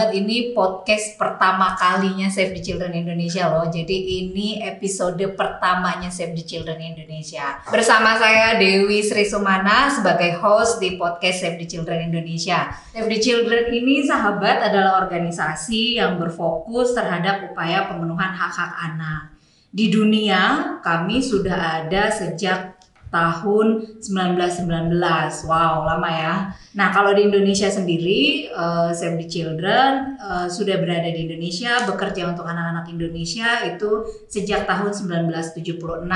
sahabat ini podcast pertama kalinya Save the Children Indonesia loh. Jadi ini episode pertamanya Save the Children Indonesia. Bersama saya Dewi Sri Sumana sebagai host di podcast Save the Children Indonesia. Save the Children ini sahabat adalah organisasi yang berfokus terhadap upaya pemenuhan hak-hak anak. Di dunia kami sudah ada sejak tahun 1919. Wow, lama ya. Nah, kalau di Indonesia sendiri, uh, Save the Children uh, sudah berada di Indonesia, bekerja untuk anak-anak Indonesia itu sejak tahun 1976.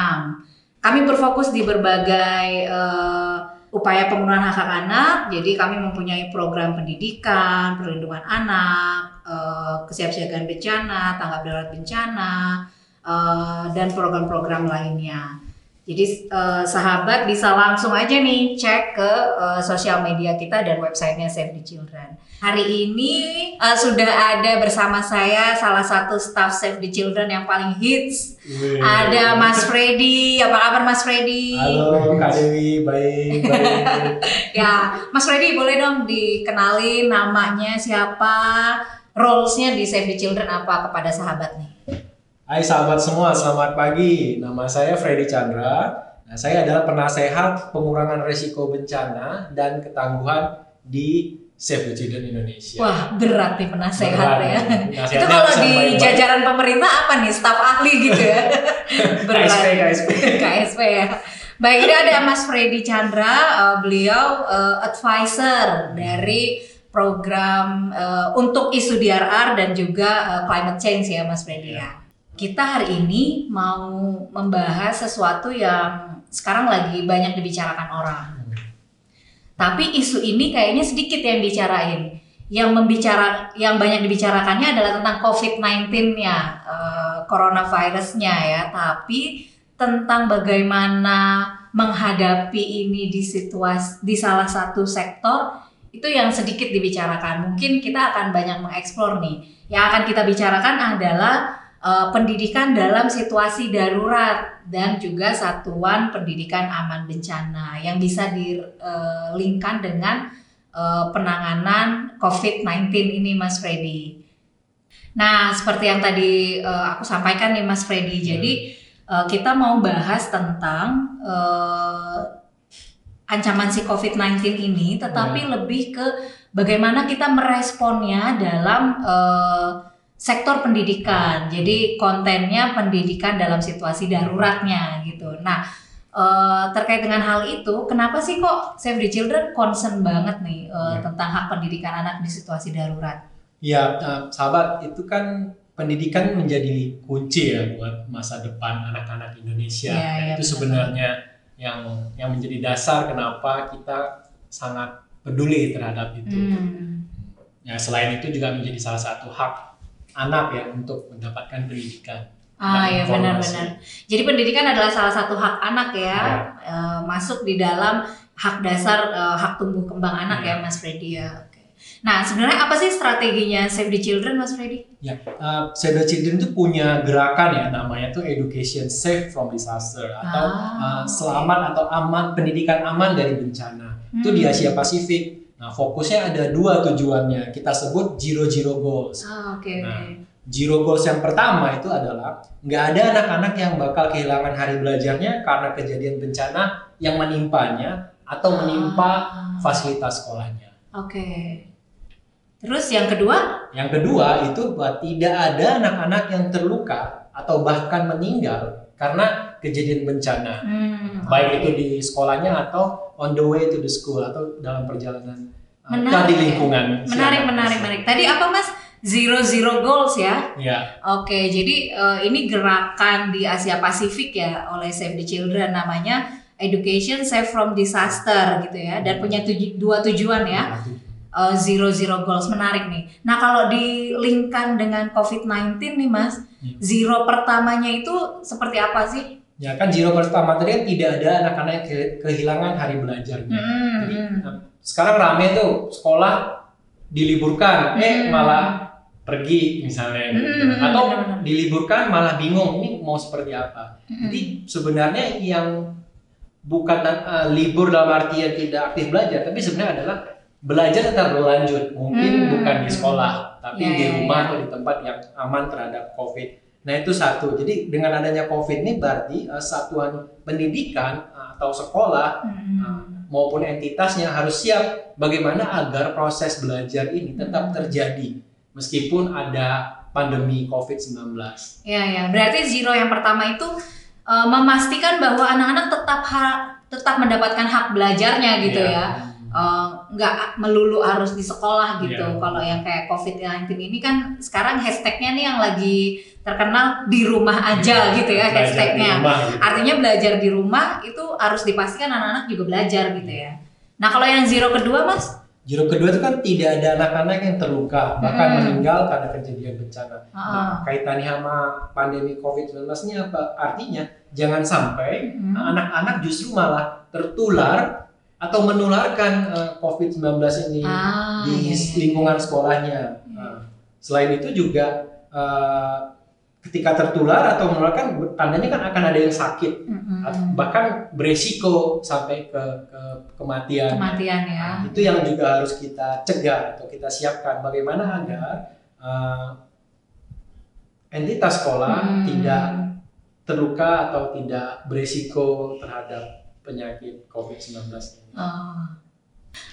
Kami berfokus di berbagai uh, upaya pemenuhan hak hak anak. Jadi kami mempunyai program pendidikan, perlindungan anak, uh, kesiapsiagaan bencana, tanggap darurat bencana, uh, dan program-program lainnya. Jadi uh, sahabat bisa langsung aja nih cek ke uh, sosial media kita dan websitenya Save the Children. Hari ini uh, sudah ada bersama saya salah satu staff Save the Children yang paling hits. Wee. Ada Mas Freddy. Apa kabar Mas Freddy? Halo Kak Dewi, baik. baik. ya, Mas Freddy boleh dong dikenalin namanya siapa, roles-nya di Save the Children apa kepada sahabat nih? Hai sahabat semua, selamat pagi. Nama saya Freddy Chandra. Nah, saya adalah penasehat pengurangan resiko bencana dan ketangguhan di Save the Children Indonesia. Wah, berat nih penasehat berat, ya. Itu kalau di baik -baik. jajaran pemerintah apa nih? Staf ahli gitu ya. berat. KSP, KSP. KSP ya. Baik, ini ada Mas Freddy Chandra, uh, beliau uh, advisor dari program uh, untuk isu DRR dan juga uh, climate change ya Mas Freddy ya. Kita hari ini mau membahas sesuatu yang sekarang lagi banyak dibicarakan orang. Tapi isu ini kayaknya sedikit yang bicarain. Yang membicara yang banyak dibicarakannya adalah tentang COVID-19-nya, uh, coronavirus-nya ya, tapi tentang bagaimana menghadapi ini di situasi di salah satu sektor itu yang sedikit dibicarakan. Mungkin kita akan banyak mengeksplor nih. Yang akan kita bicarakan adalah uh, pendidikan dalam situasi darurat dan juga satuan pendidikan aman bencana yang bisa dilingkan dengan uh, penanganan COVID-19 ini Mas Freddy. Nah, seperti yang tadi uh, aku sampaikan nih Mas Freddy. Hmm. Jadi uh, kita mau bahas tentang uh, ancaman si COVID-19 ini tetapi hmm. lebih ke bagaimana kita meresponnya dalam uh, sektor pendidikan. Jadi kontennya pendidikan dalam situasi daruratnya gitu. Nah, uh, terkait dengan hal itu, kenapa sih kok Save the Children concern banget nih uh, ya. tentang hak pendidikan anak di situasi darurat? Ya, uh, sahabat, itu kan pendidikan menjadi kunci ya buat masa depan anak-anak Indonesia. Ya, ya, itu sebenarnya yang yang menjadi dasar kenapa kita sangat peduli terhadap itu. Hmm. Ya, selain itu juga menjadi salah satu hak anak ya untuk mendapatkan pendidikan. Ah ya benar-benar. Jadi pendidikan adalah salah satu hak anak ya, ya. E, masuk di dalam hak dasar e, hak tumbuh kembang anak ya, ya Mas Freddy ya. Oke. Nah sebenarnya apa sih strateginya Save the Children Mas Freddy? Ya, uh, Save the Children itu punya gerakan ya namanya tuh Education Safe from Disaster atau ah, uh, selamat atau aman pendidikan aman dari bencana. Hmm. Itu di Asia Pasifik. Nah, fokusnya ada dua tujuannya. Kita sebut zero zero goals. Oh, okay, nah, zero goals yang pertama itu adalah nggak ada anak-anak yang bakal kehilangan hari belajarnya karena kejadian bencana yang menimpanya atau menimpa ah. fasilitas sekolahnya. Oke. Okay. Terus yang kedua? Yang kedua itu bahwa tidak ada anak-anak yang terluka atau bahkan meninggal karena kejadian bencana. Hmm, baik okay. itu di sekolahnya atau on the way to the school atau dalam perjalanan uh, menarik, di lingkungan. Menarik, menarik, menarik. Tadi apa Mas? Zero Zero Goals ya? Ya. Oke, jadi uh, ini gerakan di Asia Pasifik ya oleh Save the Children namanya Education Safe from Disaster gitu ya dan punya tuju dua tujuan ya. Uh, zero Zero Goals menarik nih. Nah kalau dilingkan dengan COVID-19 nih Mas, ya. zero pertamanya itu seperti apa sih? Ya kan zero pertama tadi kan tidak ada anak-anak ke kehilangan hari belajarnya. Hmm. Jadi nah, sekarang rame tuh sekolah diliburkan, eh, hmm. eh malah pergi misalnya, hmm. atau diliburkan malah bingung ini mau seperti apa. Hmm. Jadi sebenarnya yang bukan uh, libur dalam artian tidak aktif belajar, tapi sebenarnya adalah belajar tetap berlanjut, mungkin hmm. bukan di sekolah, tapi yeah, di ya, rumah yeah. atau di tempat yang aman terhadap COVID. Nah itu satu. Jadi dengan adanya COVID ini berarti uh, satuan pendidikan uh, atau sekolah hmm. uh, maupun entitasnya harus siap bagaimana agar proses belajar ini tetap hmm. terjadi meskipun ada pandemi COVID-19. Ya ya. Berarti zero yang pertama itu uh, memastikan bahwa anak-anak tetap ha tetap mendapatkan hak belajarnya gitu yeah. ya Eh, nggak melulu harus di sekolah gitu. Yeah. Kalau yang kayak COVID-19 ini kan sekarang hashtagnya nih yang lagi terkenal di rumah aja yeah. gitu ya hashtagnya. Gitu. Artinya belajar di rumah itu harus dipastikan anak-anak juga belajar gitu ya. Nah kalau yang zero kedua mas? Zero kedua itu kan tidak ada anak-anak yang terluka bahkan hmm. meninggal karena kejadian bencana. Uh. Nah, kaitannya sama pandemi COVID-19 ini apa? Artinya jangan sampai hmm. anak-anak hmm. justru malah tertular atau menularkan uh, eh, COVID-19 ini ah, di iya, iya. lingkungan sekolahnya. Nah, selain itu juga uh, ketika tertular atau menularkan tandanya kan akan ada yang sakit mm-hmm. bahkan beresiko sampai ke, ke kematian. Kematian ya. Nah, itu yang juga harus kita cegah atau kita siapkan bagaimana agar uh, entitas sekolah mm. tidak terluka atau tidak beresiko terhadap penyakit COVID-19 ini. Oh.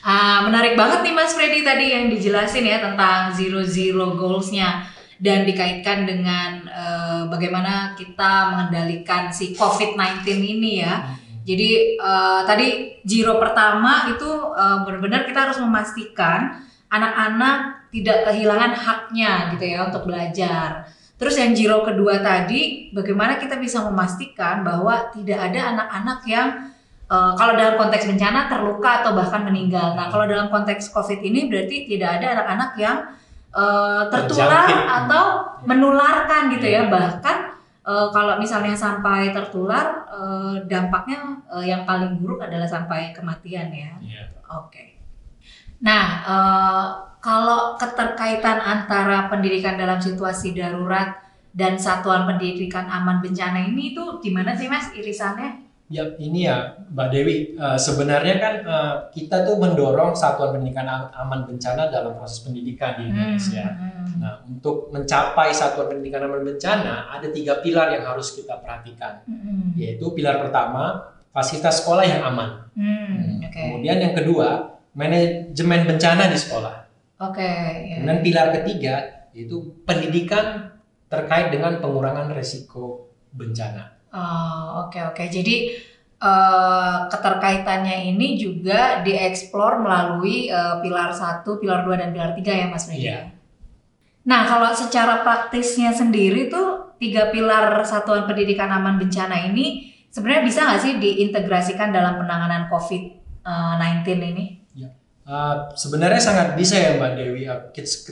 Ah, menarik banget nih Mas Freddy tadi yang dijelasin ya tentang zero zero goalsnya dan dikaitkan dengan uh, bagaimana kita mengendalikan si COVID-19 ini ya. Hmm. Jadi uh, tadi zero pertama itu uh, benar-benar kita harus memastikan anak-anak tidak kehilangan haknya gitu ya untuk belajar. Terus yang zero kedua tadi, bagaimana kita bisa memastikan bahwa tidak ada anak-anak yang Uh, kalau dalam konteks bencana terluka atau bahkan meninggal. Nah, kalau dalam konteks COVID ini berarti tidak ada anak-anak yang uh, tertular Terjangkit. atau menularkan gitu ya. Iya. Bahkan uh, kalau misalnya sampai tertular, uh, dampaknya uh, yang paling buruk adalah sampai kematian ya. Yeah. Oke. Okay. Nah, uh, kalau keterkaitan antara pendidikan dalam situasi darurat dan satuan pendidikan aman bencana ini itu gimana sih mas irisannya? Ya ini ya Mbak Dewi uh, sebenarnya kan uh, kita tuh mendorong satuan pendidikan aman bencana dalam proses pendidikan di Indonesia. Hmm, hmm. Nah untuk mencapai satuan pendidikan aman bencana ada tiga pilar yang harus kita perhatikan, hmm. yaitu pilar pertama fasilitas sekolah yang aman. Hmm, okay. Kemudian yang kedua manajemen bencana di sekolah. Oke. Okay, yeah. Kemudian pilar ketiga yaitu pendidikan terkait dengan pengurangan resiko bencana. Oh, oke okay, oke. Okay. Jadi uh, keterkaitannya ini juga dieksplor melalui uh, pilar 1, pilar 2 dan pilar 3 ya Mas Media. Yeah. Nah, kalau secara praktisnya sendiri tuh tiga pilar satuan pendidikan aman bencana ini sebenarnya bisa nggak sih diintegrasikan dalam penanganan COVID-19 ini? Ya. Uh, sebenarnya sangat bisa ya Mbak Dewi.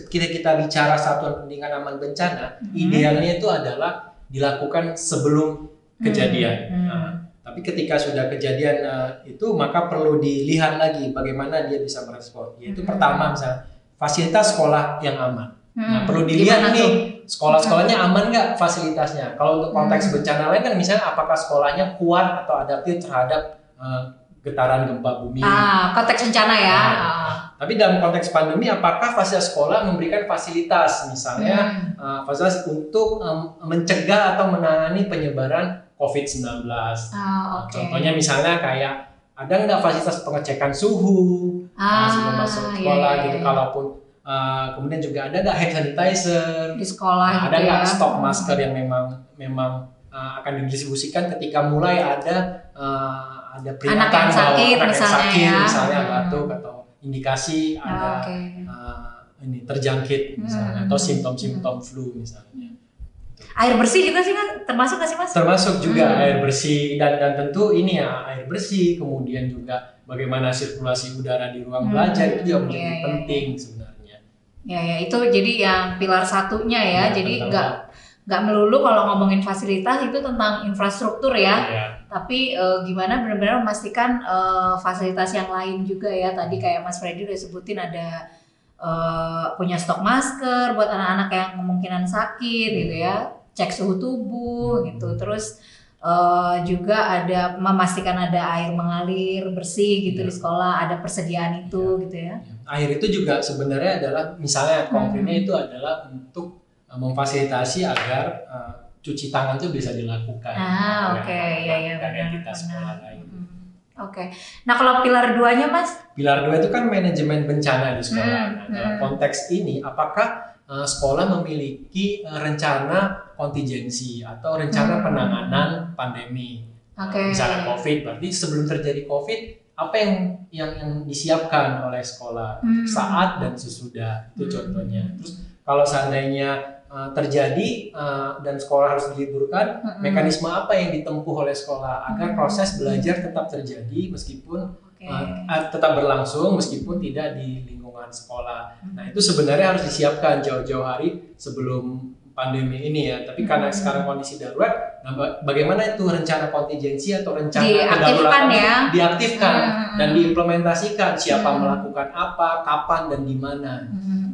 Kita kita bicara satuan pendidikan aman bencana, hmm. idealnya itu adalah dilakukan sebelum kejadian. Hmm. Nah, tapi ketika sudah kejadian uh, itu maka perlu dilihat lagi bagaimana dia bisa merespon. Yaitu hmm. pertama misalnya fasilitas sekolah yang aman. Hmm. Nah perlu dilihat nih sekolah-sekolahnya aman nggak fasilitasnya. Kalau untuk konteks hmm. bencana lain kan misalnya apakah sekolahnya kuat atau adaptif terhadap uh, getaran gempa bumi. Ah konteks bencana ya. Nah, ah. Tapi dalam konteks pandemi, apakah fasilitas sekolah memberikan fasilitas, misalnya hmm. uh, fasilitas untuk um, mencegah atau menangani penyebaran COVID-19. Oh, ah, okay. Contohnya misalnya kayak ada nggak fasilitas pengecekan suhu ah, sebelum masuk iya, sekolah iya, gitu. Iya. Kalaupun uh, kemudian juga ada nggak hand sanitizer di sekolah? Nah, ada nggak ya? stok masker yang memang memang uh, akan didistribusikan ketika mulai ada uh, ada peringatan anak yang sakit, bahwa anak yang sakit ya. misalnya hmm. batuk atau indikasi ada okay. uh, ini terjangkit misalnya hmm. atau simptom-simptom hmm. flu misalnya air bersih juga sih kan termasuk nggak sih mas? Termasuk juga hmm. air bersih dan dan tentu ini ya air bersih kemudian juga bagaimana sirkulasi udara di ruang hmm. belajar itu juga menjadi yeah, iya. penting yeah. sebenarnya. Ya ya itu jadi yang pilar satunya ya, ya jadi nggak nggak melulu kalau ngomongin fasilitas itu tentang infrastruktur ya, ya. tapi e, gimana benar-benar memastikan e, fasilitas yang lain juga ya tadi kayak Mas Freddy udah sebutin ada uh, punya stok masker buat anak-anak yang kemungkinan sakit gitu ya cek suhu tubuh gitu terus uh, juga ada memastikan ada air mengalir bersih gitu ya. di sekolah, ada persediaan itu ya. gitu ya. Air itu juga sebenarnya adalah misalnya konkretnya hmm. itu adalah untuk uh, memfasilitasi agar uh, cuci tangan itu bisa dilakukan. Ah, oke, okay. ya ya benar. Kita sekolah lain. Oke. Okay. Nah, kalau pilar duanya, Mas? Pilar dua itu kan manajemen bencana di sekolah. Hmm. Nah, dalam hmm. konteks ini, apakah uh, sekolah memiliki uh, rencana kontingensi atau rencana hmm. penanganan pandemi? Okay. Misalnya COVID, berarti sebelum terjadi COVID, apa yang yang yang disiapkan oleh sekolah hmm. saat dan sesudah itu hmm. contohnya. Terus kalau seandainya uh, terjadi uh, dan sekolah harus diliburkan, mm-hmm. mekanisme apa yang ditempuh oleh sekolah agar proses belajar tetap terjadi meskipun okay. uh, tetap berlangsung meskipun tidak di lingkungan sekolah. Mm-hmm. Nah itu sebenarnya harus disiapkan jauh-jauh hari sebelum pandemi ini ya. Tapi karena hmm. sekarang kondisi darurat, nah bagaimana itu rencana kontingensi atau rencana diaktifkan ya, diaktifkan hmm. dan diimplementasikan siapa hmm. melakukan apa, kapan dan di mana. Hmm.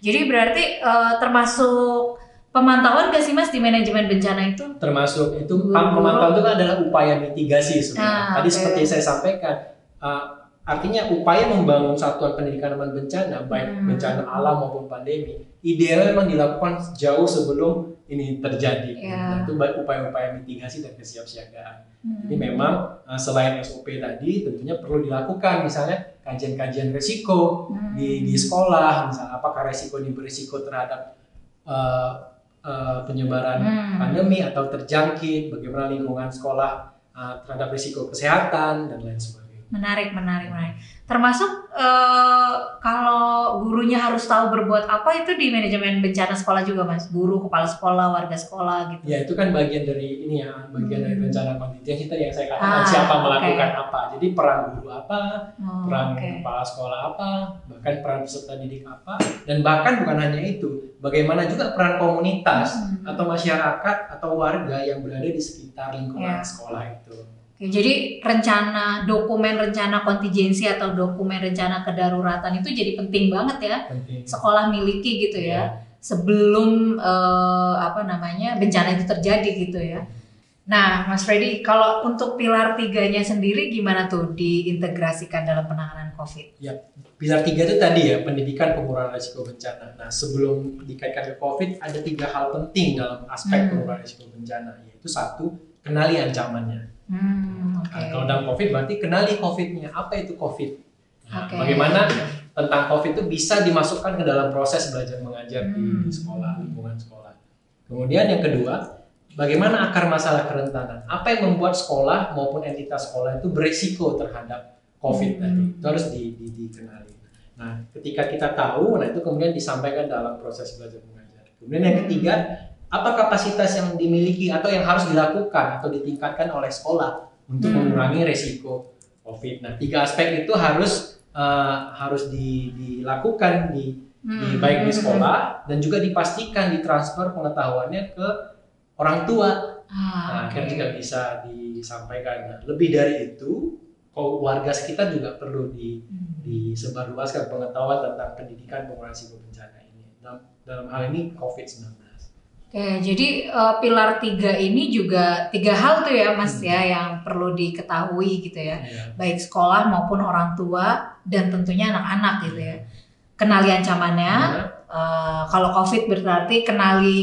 Jadi berarti uh, termasuk pemantauan gak sih mas di manajemen bencana itu? Termasuk itu pemantauan itu kan adalah upaya mitigasi sebenarnya. Ah, Tadi okay. seperti saya sampaikan, uh, artinya upaya membangun satuan pendidikan aman bencana baik hmm. bencana alam maupun pandemi idealnya memang dilakukan jauh sebelum ini terjadi. Yeah. Nah, itu upaya-upaya mitigasi dan kesiapsiagaan. Hmm. Jadi memang uh, selain SOP tadi tentunya perlu dilakukan misalnya kajian-kajian resiko hmm. di di sekolah, misalnya apakah resiko ini berisiko terhadap uh, uh, penyebaran hmm. pandemi atau terjangkit, bagaimana lingkungan sekolah uh, terhadap risiko kesehatan dan lain sebagainya. Menarik, menarik, menarik. Termasuk uh, kalau gurunya harus tahu berbuat apa itu di manajemen bencana sekolah juga, Mas. Guru, kepala sekolah, warga sekolah gitu. Ya, itu kan bagian dari ini ya, bagian hmm. dari rencana kontingensi tadi yang saya katakan ah, siapa okay. melakukan apa. Jadi peran guru apa, oh, peran okay. kepala sekolah apa, bahkan peran peserta didik apa, dan bahkan bukan hanya itu, bagaimana juga peran komunitas hmm. atau masyarakat atau warga yang berada di sekitar lingkungan yeah. sekolah itu. Oke, jadi rencana dokumen rencana kontingensi atau dokumen rencana kedaruratan itu jadi penting banget ya penting. sekolah miliki gitu ya, ya. sebelum uh, apa namanya bencana itu terjadi gitu ya. Nah, Mas Freddy, kalau untuk pilar tiganya sendiri gimana tuh diintegrasikan dalam penanganan COVID? Ya, pilar tiga itu tadi ya pendidikan pengurangan risiko bencana. Nah, sebelum dikaitkan ke COVID ada tiga hal penting dalam aspek hmm. pengurangan risiko bencana, yaitu satu kenali ancamannya. Hmm, okay. nah, kalau dalam COVID berarti kenali COVID-nya. Apa itu COVID? Nah, okay. Bagaimana tentang COVID itu bisa dimasukkan ke dalam proses belajar mengajar hmm. di sekolah, lingkungan sekolah. Kemudian yang kedua, bagaimana akar masalah kerentanan? Apa yang membuat sekolah maupun entitas sekolah itu beresiko terhadap COVID hmm. tadi? Itu harus di, di, dikenali. Nah, ketika kita tahu, nah itu kemudian disampaikan dalam proses belajar mengajar. Kemudian yang ketiga, apa kapasitas yang dimiliki atau yang harus dilakukan atau ditingkatkan oleh sekolah untuk hmm. mengurangi resiko COVID. Nah, tiga aspek itu harus uh, harus di, dilakukan di, hmm. di baik di sekolah dan juga dipastikan ditransfer pengetahuannya ke orang tua. Ah, nah, okay. juga bisa disampaikan. Nah, lebih dari itu, warga sekitar juga perlu di, hmm. disebarluaskan pengetahuan tentang pendidikan pengurangan risiko bencana ini. Dalam, dalam hal ini COVID-19. Oke, jadi uh, pilar tiga ini juga tiga hal tuh ya Mas hmm. ya yang perlu diketahui gitu ya, yeah. baik sekolah maupun orang tua dan tentunya anak-anak gitu ya. Kenali ancamannya, yeah. Iya. uh, kalau COVID berarti kenali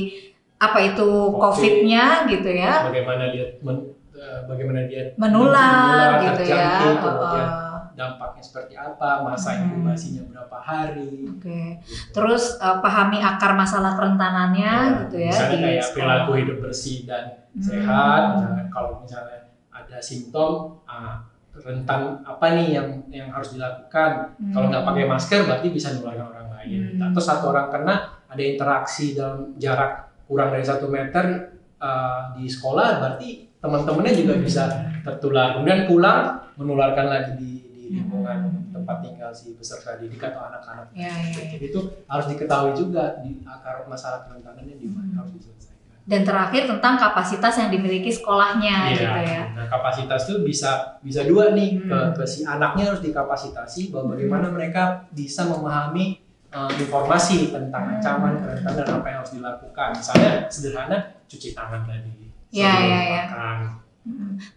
apa itu COVID-nya gitu ya. Bagaimana dia men, uh, bagaimana dia menular, menular gitu ya. Uh, dampaknya seperti apa, masa hmm. inkubasinya berapa hari. Oke. Okay. Gitu. Terus uh, pahami akar masalah kerentanannya ya, gitu ya. Misalnya kayak sekolah. perilaku hidup bersih dan hmm. sehat. Misalnya kalau misalnya ada simptom uh, rentan apa nih yang yang harus dilakukan. Hmm. Kalau nggak pakai masker berarti bisa menularkan orang lain. Hmm. Atau satu orang kena ada interaksi dalam jarak kurang dari satu meter uh, di sekolah berarti teman-temannya juga bisa tertular. Kemudian pulang menularkan lagi di lingkungan hmm. tempat tinggal si peserta didik atau anak-anak. Ya, ya, ya. Itu harus diketahui juga di akar masalah kerentanannya di mana hmm. harus diselesaikan. Dan terakhir tentang kapasitas yang dimiliki sekolahnya ya, gitu ya. Nah, kapasitas itu bisa bisa dua nih hmm. ke, ke si anaknya harus dikapasitasi bahwa bagaimana hmm. mereka bisa memahami uh, informasi tentang hmm. ancaman kerentanan dan apa yang harus dilakukan. Misalnya sederhana cuci tangan tadi. Ya, ya, ya.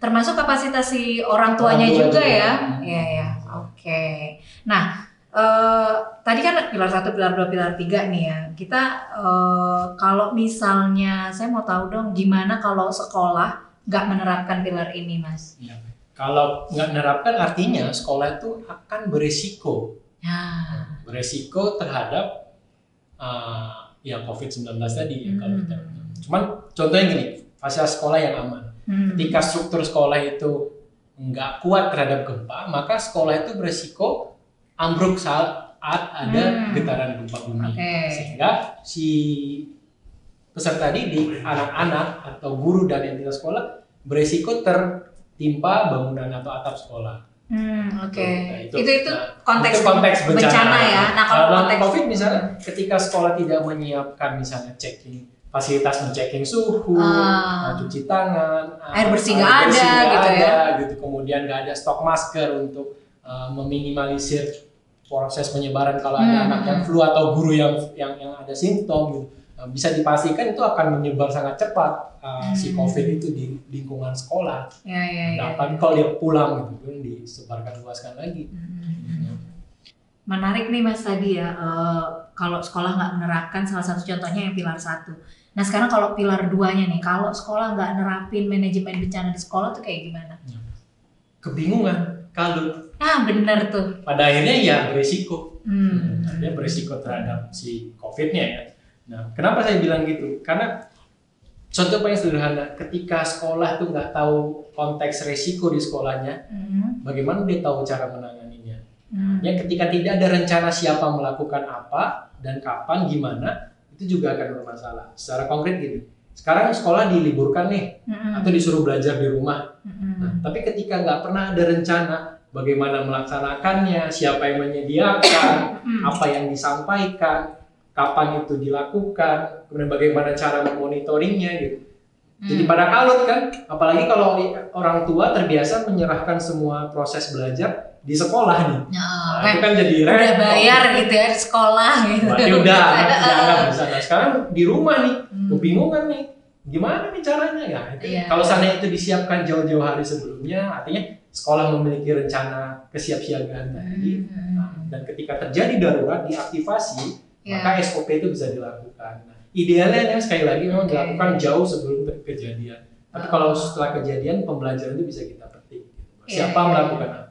Termasuk kapasitas si orang tuanya orang tua juga, juga ya. Iya ya. Oke. Okay. Nah, uh, tadi kan pilar satu, pilar dua, pilar tiga nih ya. Kita uh, kalau misalnya saya mau tahu dong gimana kalau sekolah nggak menerapkan pilar ini, Mas? Ya. Kalau nggak menerapkan artinya sekolah itu akan beresiko. Ya. Beresiko terhadap uh, ya COVID-19 tadi hmm. kalau kita. Cuman contohnya gini, fasilitas sekolah yang aman Hmm. Ketika struktur sekolah itu nggak kuat terhadap gempa, maka sekolah itu beresiko ambruk saat ada hmm. getaran gempa bumi. Okay. Sehingga si peserta didik, anak-anak atau guru dan entitas sekolah beresiko tertimpa bangunan atau atap sekolah. Hmm, oke. Okay. Nah, itu, itu itu nah, konteks, itu konteks bencana, bencana ya. Nah, kalau konteks COVID misalnya ketika sekolah tidak menyiapkan misalnya checking fasilitas mencecking suhu, uh, cuci tangan, air bersih nggak ada, gitu ada, ya. gitu. Kemudian nggak ada stok masker untuk uh, meminimalisir proses penyebaran kalau hmm. ada anak yang flu atau guru yang yang yang ada simptom gitu. Nah, bisa dipastikan itu akan menyebar sangat cepat uh, hmm. si COVID itu di lingkungan sekolah. Ya, ya, ya, Dapat ya. kalau dia pulang gitu kan disebarkan luaskan lagi. Hmm. Ya. Menarik nih Mas tadi ya, uh, kalau sekolah nggak menerapkan salah satu contohnya yang pilar satu Nah sekarang kalau pilar duanya nih, kalau sekolah nggak nerapin manajemen bencana di sekolah tuh kayak gimana? Kebingungan, kalut. Ah bener tuh. Pada akhirnya ya beresiko. Hmm. Dia beresiko terhadap si COVID-nya ya. Nah kenapa saya bilang gitu? Karena contoh paling sederhana, ketika sekolah tuh nggak tahu konteks resiko di sekolahnya, hmm. bagaimana dia tahu cara menanganinya? Hmm. Ya ketika tidak ada rencana siapa melakukan apa dan kapan, gimana, itu juga akan bermasalah. Secara konkret gini, sekarang sekolah diliburkan nih mm-hmm. atau disuruh belajar di rumah. Mm-hmm. Nah, tapi ketika nggak pernah ada rencana bagaimana melaksanakannya, siapa yang menyediakan, mm-hmm. apa yang disampaikan, kapan itu dilakukan, kemudian bagaimana cara memonitoringnya gitu. Jadi pada kalut kan, apalagi kalau orang tua terbiasa menyerahkan semua proses belajar di sekolah nih. Oh, nah, itu kan jadi repot. Udah bayar gitu ya di sekolah gitu. Berarti udah dianggap bisa. Nah, sekarang di rumah nih, hmm. kebingungan nih. Gimana nih caranya ya? Itu, yeah. Kalau sana itu disiapkan jauh-jauh hari sebelumnya, artinya sekolah memiliki rencana kesiapsiagaan tadi. Hmm. Nah, dan ketika terjadi darurat diaktifasi, yeah. maka SOP itu bisa dilakukan. Nah, idealnya ya, sekali lagi memang okay. dilakukan jauh sebelum kejadian. Tapi oh. kalau setelah kejadian pembelajaran itu bisa kita petik. Siapa yeah. melakukan apa?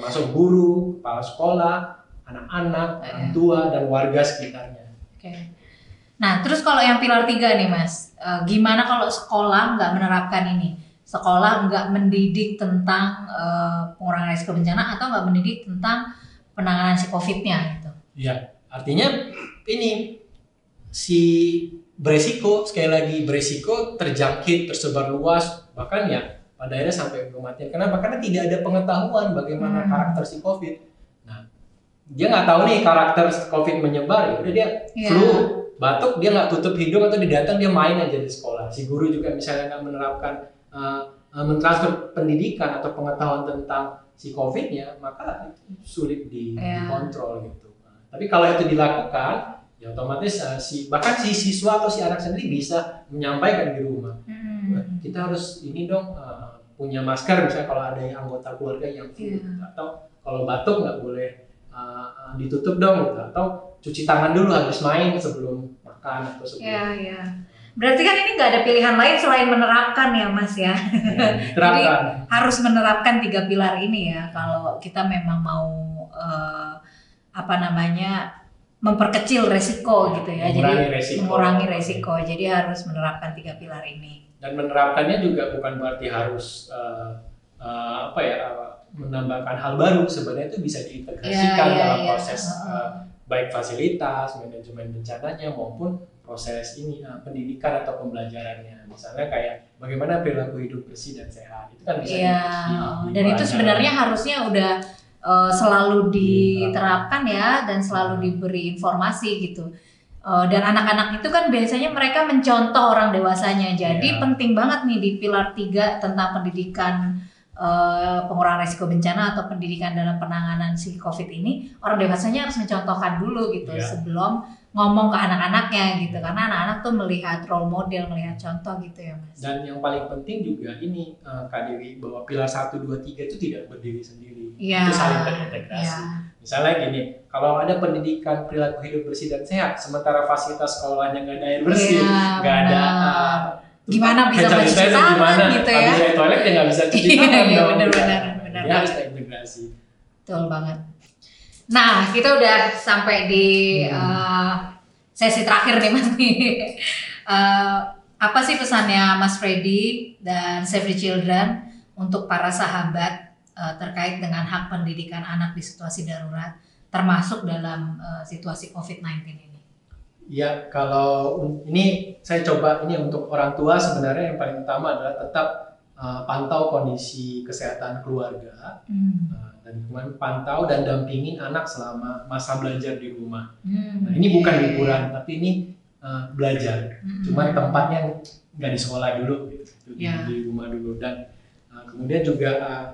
Termasuk guru, kepala sekolah, anak-anak, iya. orang tua dan warga sekitarnya. Oke. Nah, terus kalau yang pilar tiga nih, Mas, uh, gimana kalau sekolah nggak menerapkan ini? Sekolah nggak mendidik tentang uh, pengurangan risiko bencana atau nggak mendidik tentang penanganan si COVID-nya gitu? Iya, artinya ini si beresiko sekali lagi beresiko terjangkit tersebar luas bahkan ya pada akhirnya sampai kematian. Kenapa? Karena tidak ada pengetahuan bagaimana hmm. karakter si COVID. Nah, dia nggak tahu nih karakter COVID menyebar ya. Udah dia yeah. flu, batuk, dia nggak tutup hidung atau dia datang dia main aja di sekolah. Si guru juga misalnya nggak menerapkan uh, uh, mentransfer pendidikan atau pengetahuan tentang si COVID-nya, maka sulit di, yeah. dikontrol gitu. Nah, tapi kalau itu dilakukan, ya otomatis uh, si bahkan si siswa atau si anak sendiri bisa menyampaikan di rumah. Hmm. Kita harus ini dong. Uh, punya masker misalnya kalau ada yang anggota keluarga yang flu yeah. atau kalau batuk nggak boleh uh, ditutup dong gitu atau cuci tangan dulu habis main sebelum makan atau sebelum yeah, yeah. Berarti kan ini nggak ada pilihan lain selain menerapkan ya Mas ya. ya Jadi harus menerapkan tiga pilar ini ya kalau kita memang mau uh, apa namanya memperkecil resiko gitu ya. Mengurangi Jadi resiko. mengurangi resiko. Jadi harus menerapkan tiga pilar ini dan menerapkannya juga bukan berarti harus uh, uh, apa ya menambahkan hal baru. Sebenarnya itu bisa diintegrasikan yeah, yeah, dalam yeah. proses uh, baik fasilitas manajemen bencananya maupun proses ini uh, pendidikan atau pembelajarannya. Misalnya kayak bagaimana perilaku hidup bersih dan sehat itu kan bisa yeah. di, di, dan itu sebenarnya harusnya udah uh, selalu diterapkan. ya dan selalu diberi informasi gitu Uh, dan anak-anak itu kan biasanya mereka mencontoh orang dewasanya. Jadi yeah. penting banget nih di pilar tiga tentang pendidikan uh, pengurangan risiko bencana atau pendidikan dalam penanganan si COVID ini, orang dewasanya harus mencontohkan dulu gitu yeah. sebelum ngomong ke anak-anaknya gitu. Karena anak-anak tuh melihat role model melihat contoh gitu ya mas. Dan yang paling penting juga ini uh, Kak Dewi bahwa pilar satu dua tiga itu tidak berdiri sendiri. Ya, itu saling terintegrasi. Ya. misalnya gini kalau ada pendidikan perilaku hidup bersih dan sehat sementara fasilitas sekolahnya nggak ada air bersih iya, nggak ya, ada uh, gimana bisa mencuci tangan gimana? gitu ya? Habis toilet ya nggak bisa cuci iya, tangan iya, benar benar benar ya harus terintegrasi. Betul banget Nah, kita udah sampai di hmm. uh, sesi terakhir nih Mas nih. Uh, apa sih pesannya Mas Freddy dan Save the Children untuk para sahabat uh, terkait dengan hak pendidikan anak di situasi darurat, termasuk dalam uh, situasi COVID-19 ini? Ya, kalau ini saya coba ini untuk orang tua sebenarnya yang paling utama adalah tetap uh, pantau kondisi kesehatan keluarga. Hmm. Uh, dan kemudian pantau dan dampingin anak selama masa belajar di rumah. Hmm. Nah, ini bukan liburan, tapi ini uh, belajar. Hmm. Cuman tempatnya nggak di sekolah dulu, gitu, yeah. di, rumah dulu. Dan uh, kemudian juga uh,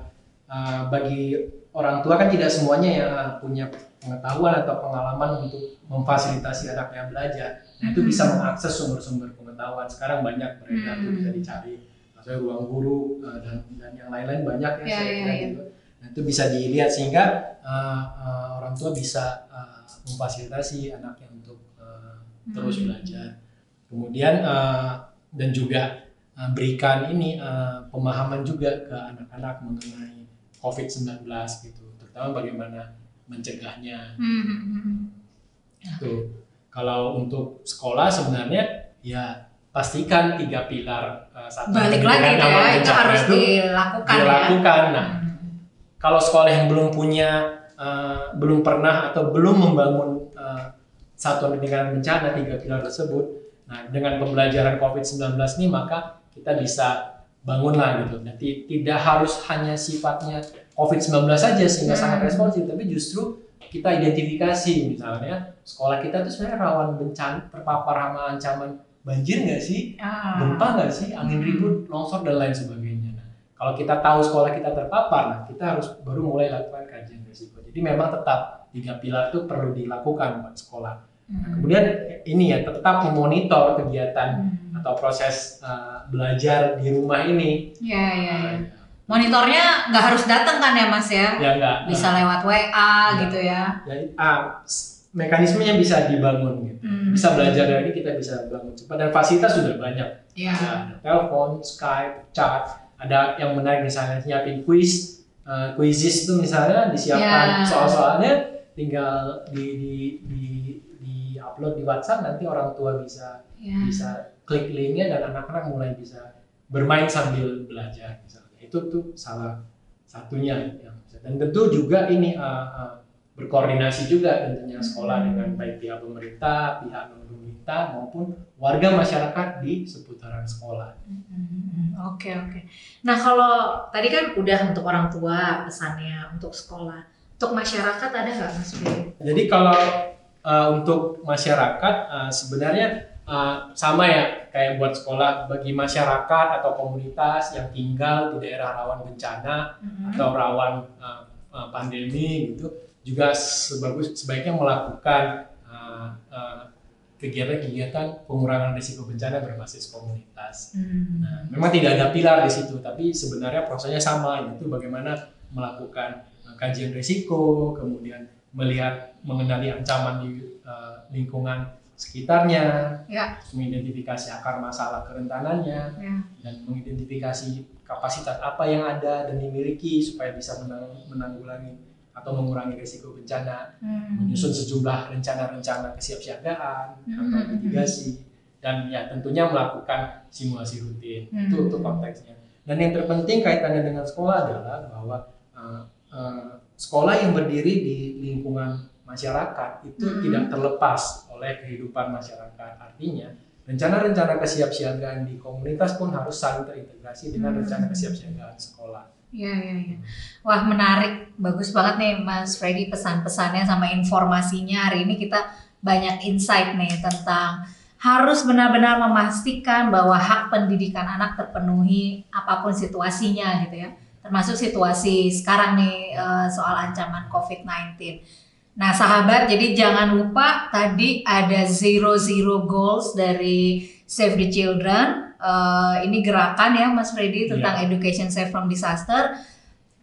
uh, bagi orang tua kan tidak semuanya yang punya pengetahuan atau pengalaman untuk memfasilitasi anaknya belajar. Nah, itu bisa hmm. mengakses sumber-sumber pengetahuan. Sekarang banyak beredar hmm. bisa dicari, misalnya ruang guru uh, dan dan yang lain-lain banyak ya, ya saya ya, kira ya. gitu Nah, itu bisa dilihat sehingga uh, uh, orang tua bisa uh, memfasilitasi anaknya untuk uh, terus hmm. belajar. Kemudian uh, dan juga uh, berikan ini uh, pemahaman juga ke anak-anak mengenai COVID-19 gitu, terutama bagaimana mencegahnya. Hmm. Itu kalau untuk sekolah sebenarnya ya pastikan tiga pilar uh, satu balik lagi ya itu harus dilakukan dilakukan ya? nah kalau sekolah yang belum punya uh, belum pernah atau belum membangun uh, satuan pendidikan bencana tiga pilar tersebut nah dengan pembelajaran COVID-19 ini maka kita bisa bangunlah gitu nanti tidak harus hanya sifatnya COVID-19 saja sehingga hmm. sangat responsif tapi justru kita identifikasi misalnya sekolah kita tuh sebenarnya rawan bencana terpapar sama ancaman banjir nggak sih ah. gempa nggak sih angin ribut longsor dan lain sebagainya kalau kita tahu sekolah kita terpapar, nah kita harus baru mulai lakukan kajian risiko. Jadi memang tetap tiga pilar itu perlu dilakukan buat sekolah. Nah, kemudian ini ya tetap memonitor kegiatan hmm. atau proses uh, belajar di rumah ini. Ya, ya, ya. Monitornya nggak harus datang kan ya Mas ya? Ya nggak. Bisa lewat WA ya. gitu ya? Ya, ah, mekanismenya bisa dibangun gitu. Hmm. Bisa belajar dari ini kita bisa bangun cepat dan fasilitas sudah banyak. Ya. Ada telepon, Skype, chat ada yang menarik misalnya nyiapin quiz uh, quizzes itu misalnya disiapkan yeah. soal-soalnya tinggal di, di di di upload di WhatsApp nanti orang tua bisa yeah. bisa klik linknya dan anak-anak mulai bisa bermain sambil belajar misalnya itu tuh salah satunya yang dan tentu juga ini uh, uh, berkoordinasi juga tentunya sekolah hmm. dengan baik pihak pemerintah pihak non pemerintah maupun warga masyarakat di seputaran sekolah. Hmm, oke oke. Nah kalau tadi kan udah untuk orang tua pesannya untuk sekolah, untuk masyarakat ada nggak mas Jadi kalau uh, untuk masyarakat uh, sebenarnya uh, sama ya kayak buat sekolah bagi masyarakat atau komunitas yang tinggal di daerah rawan bencana hmm. atau rawan uh, pandemi gitu juga sebagus sebaiknya melakukan uh, uh, kegiatan-kegiatan pengurangan risiko bencana berbasis komunitas. Hmm. Nah, memang tidak ada pilar di situ, tapi sebenarnya prosesnya sama, yaitu bagaimana melakukan uh, kajian risiko, kemudian melihat mengenali ancaman di uh, lingkungan sekitarnya, ya. mengidentifikasi akar masalah kerentanannya, ya. dan mengidentifikasi kapasitas apa yang ada dan dimiliki supaya bisa menang menanggulangi atau mengurangi risiko bencana, hmm. menyusun sejumlah rencana-rencana kesiapsiagaan hmm. atau mitigasi, dan ya tentunya melakukan simulasi rutin. Hmm. Itu untuk konteksnya. Dan yang terpenting kaitannya dengan sekolah adalah bahwa uh, uh, sekolah yang berdiri di lingkungan masyarakat itu hmm. tidak terlepas oleh kehidupan masyarakat. Artinya rencana-rencana kesiapsiagaan di komunitas pun harus saling terintegrasi dengan hmm. rencana kesiapsiagaan sekolah. Iya, iya, iya. Wah, menarik. Bagus banget nih Mas Freddy pesan-pesannya sama informasinya. Hari ini kita banyak insight nih tentang harus benar-benar memastikan bahwa hak pendidikan anak terpenuhi apa pun situasinya gitu ya. Termasuk situasi sekarang nih eh, soal ancaman COVID-19. Nah, sahabat, jadi jangan lupa tadi ada zero zero goals dari Save the Children. Uh, ini gerakan ya, Mas Freddy tentang yeah. education safe from disaster.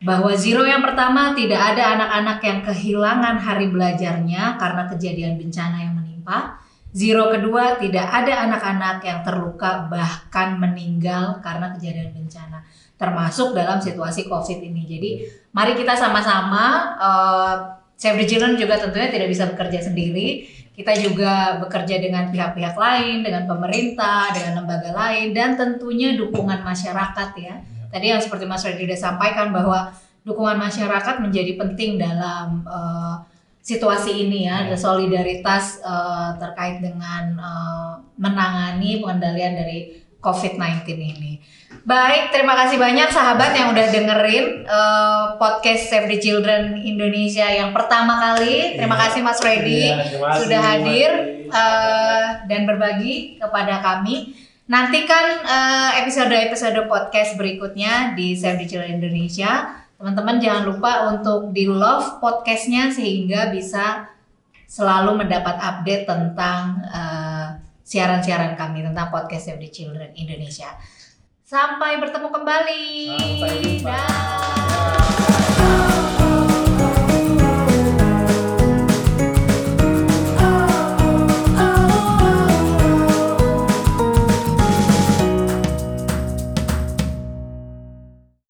Bahwa zero yang pertama tidak ada anak-anak yang kehilangan hari belajarnya karena kejadian bencana yang menimpa. Zero kedua tidak ada anak-anak yang terluka bahkan meninggal karena kejadian bencana, termasuk dalam situasi COVID ini. Jadi mari kita sama-sama. Uh, Save the Children juga tentunya tidak bisa bekerja sendiri. Kita juga bekerja dengan pihak-pihak lain, dengan pemerintah, dengan lembaga lain, dan tentunya dukungan masyarakat ya. Tadi yang seperti Mas Reddy sudah sampaikan bahwa dukungan masyarakat menjadi penting dalam uh, situasi ini ya, ada solidaritas uh, terkait dengan uh, menangani pengendalian dari COVID-19 ini. Baik, terima kasih banyak sahabat yang udah dengerin uh, podcast Save the Children Indonesia yang pertama kali. Terima iya. kasih Mas Freddy ya, sudah hadir uh, dan berbagi kepada kami. Nantikan episode-episode uh, podcast berikutnya di Save the Children Indonesia. Teman-teman jangan lupa untuk di love podcastnya sehingga bisa selalu mendapat update tentang uh, siaran-siaran kami tentang podcast Save the Children Indonesia. Sampai bertemu kembali. Sampai jumpa.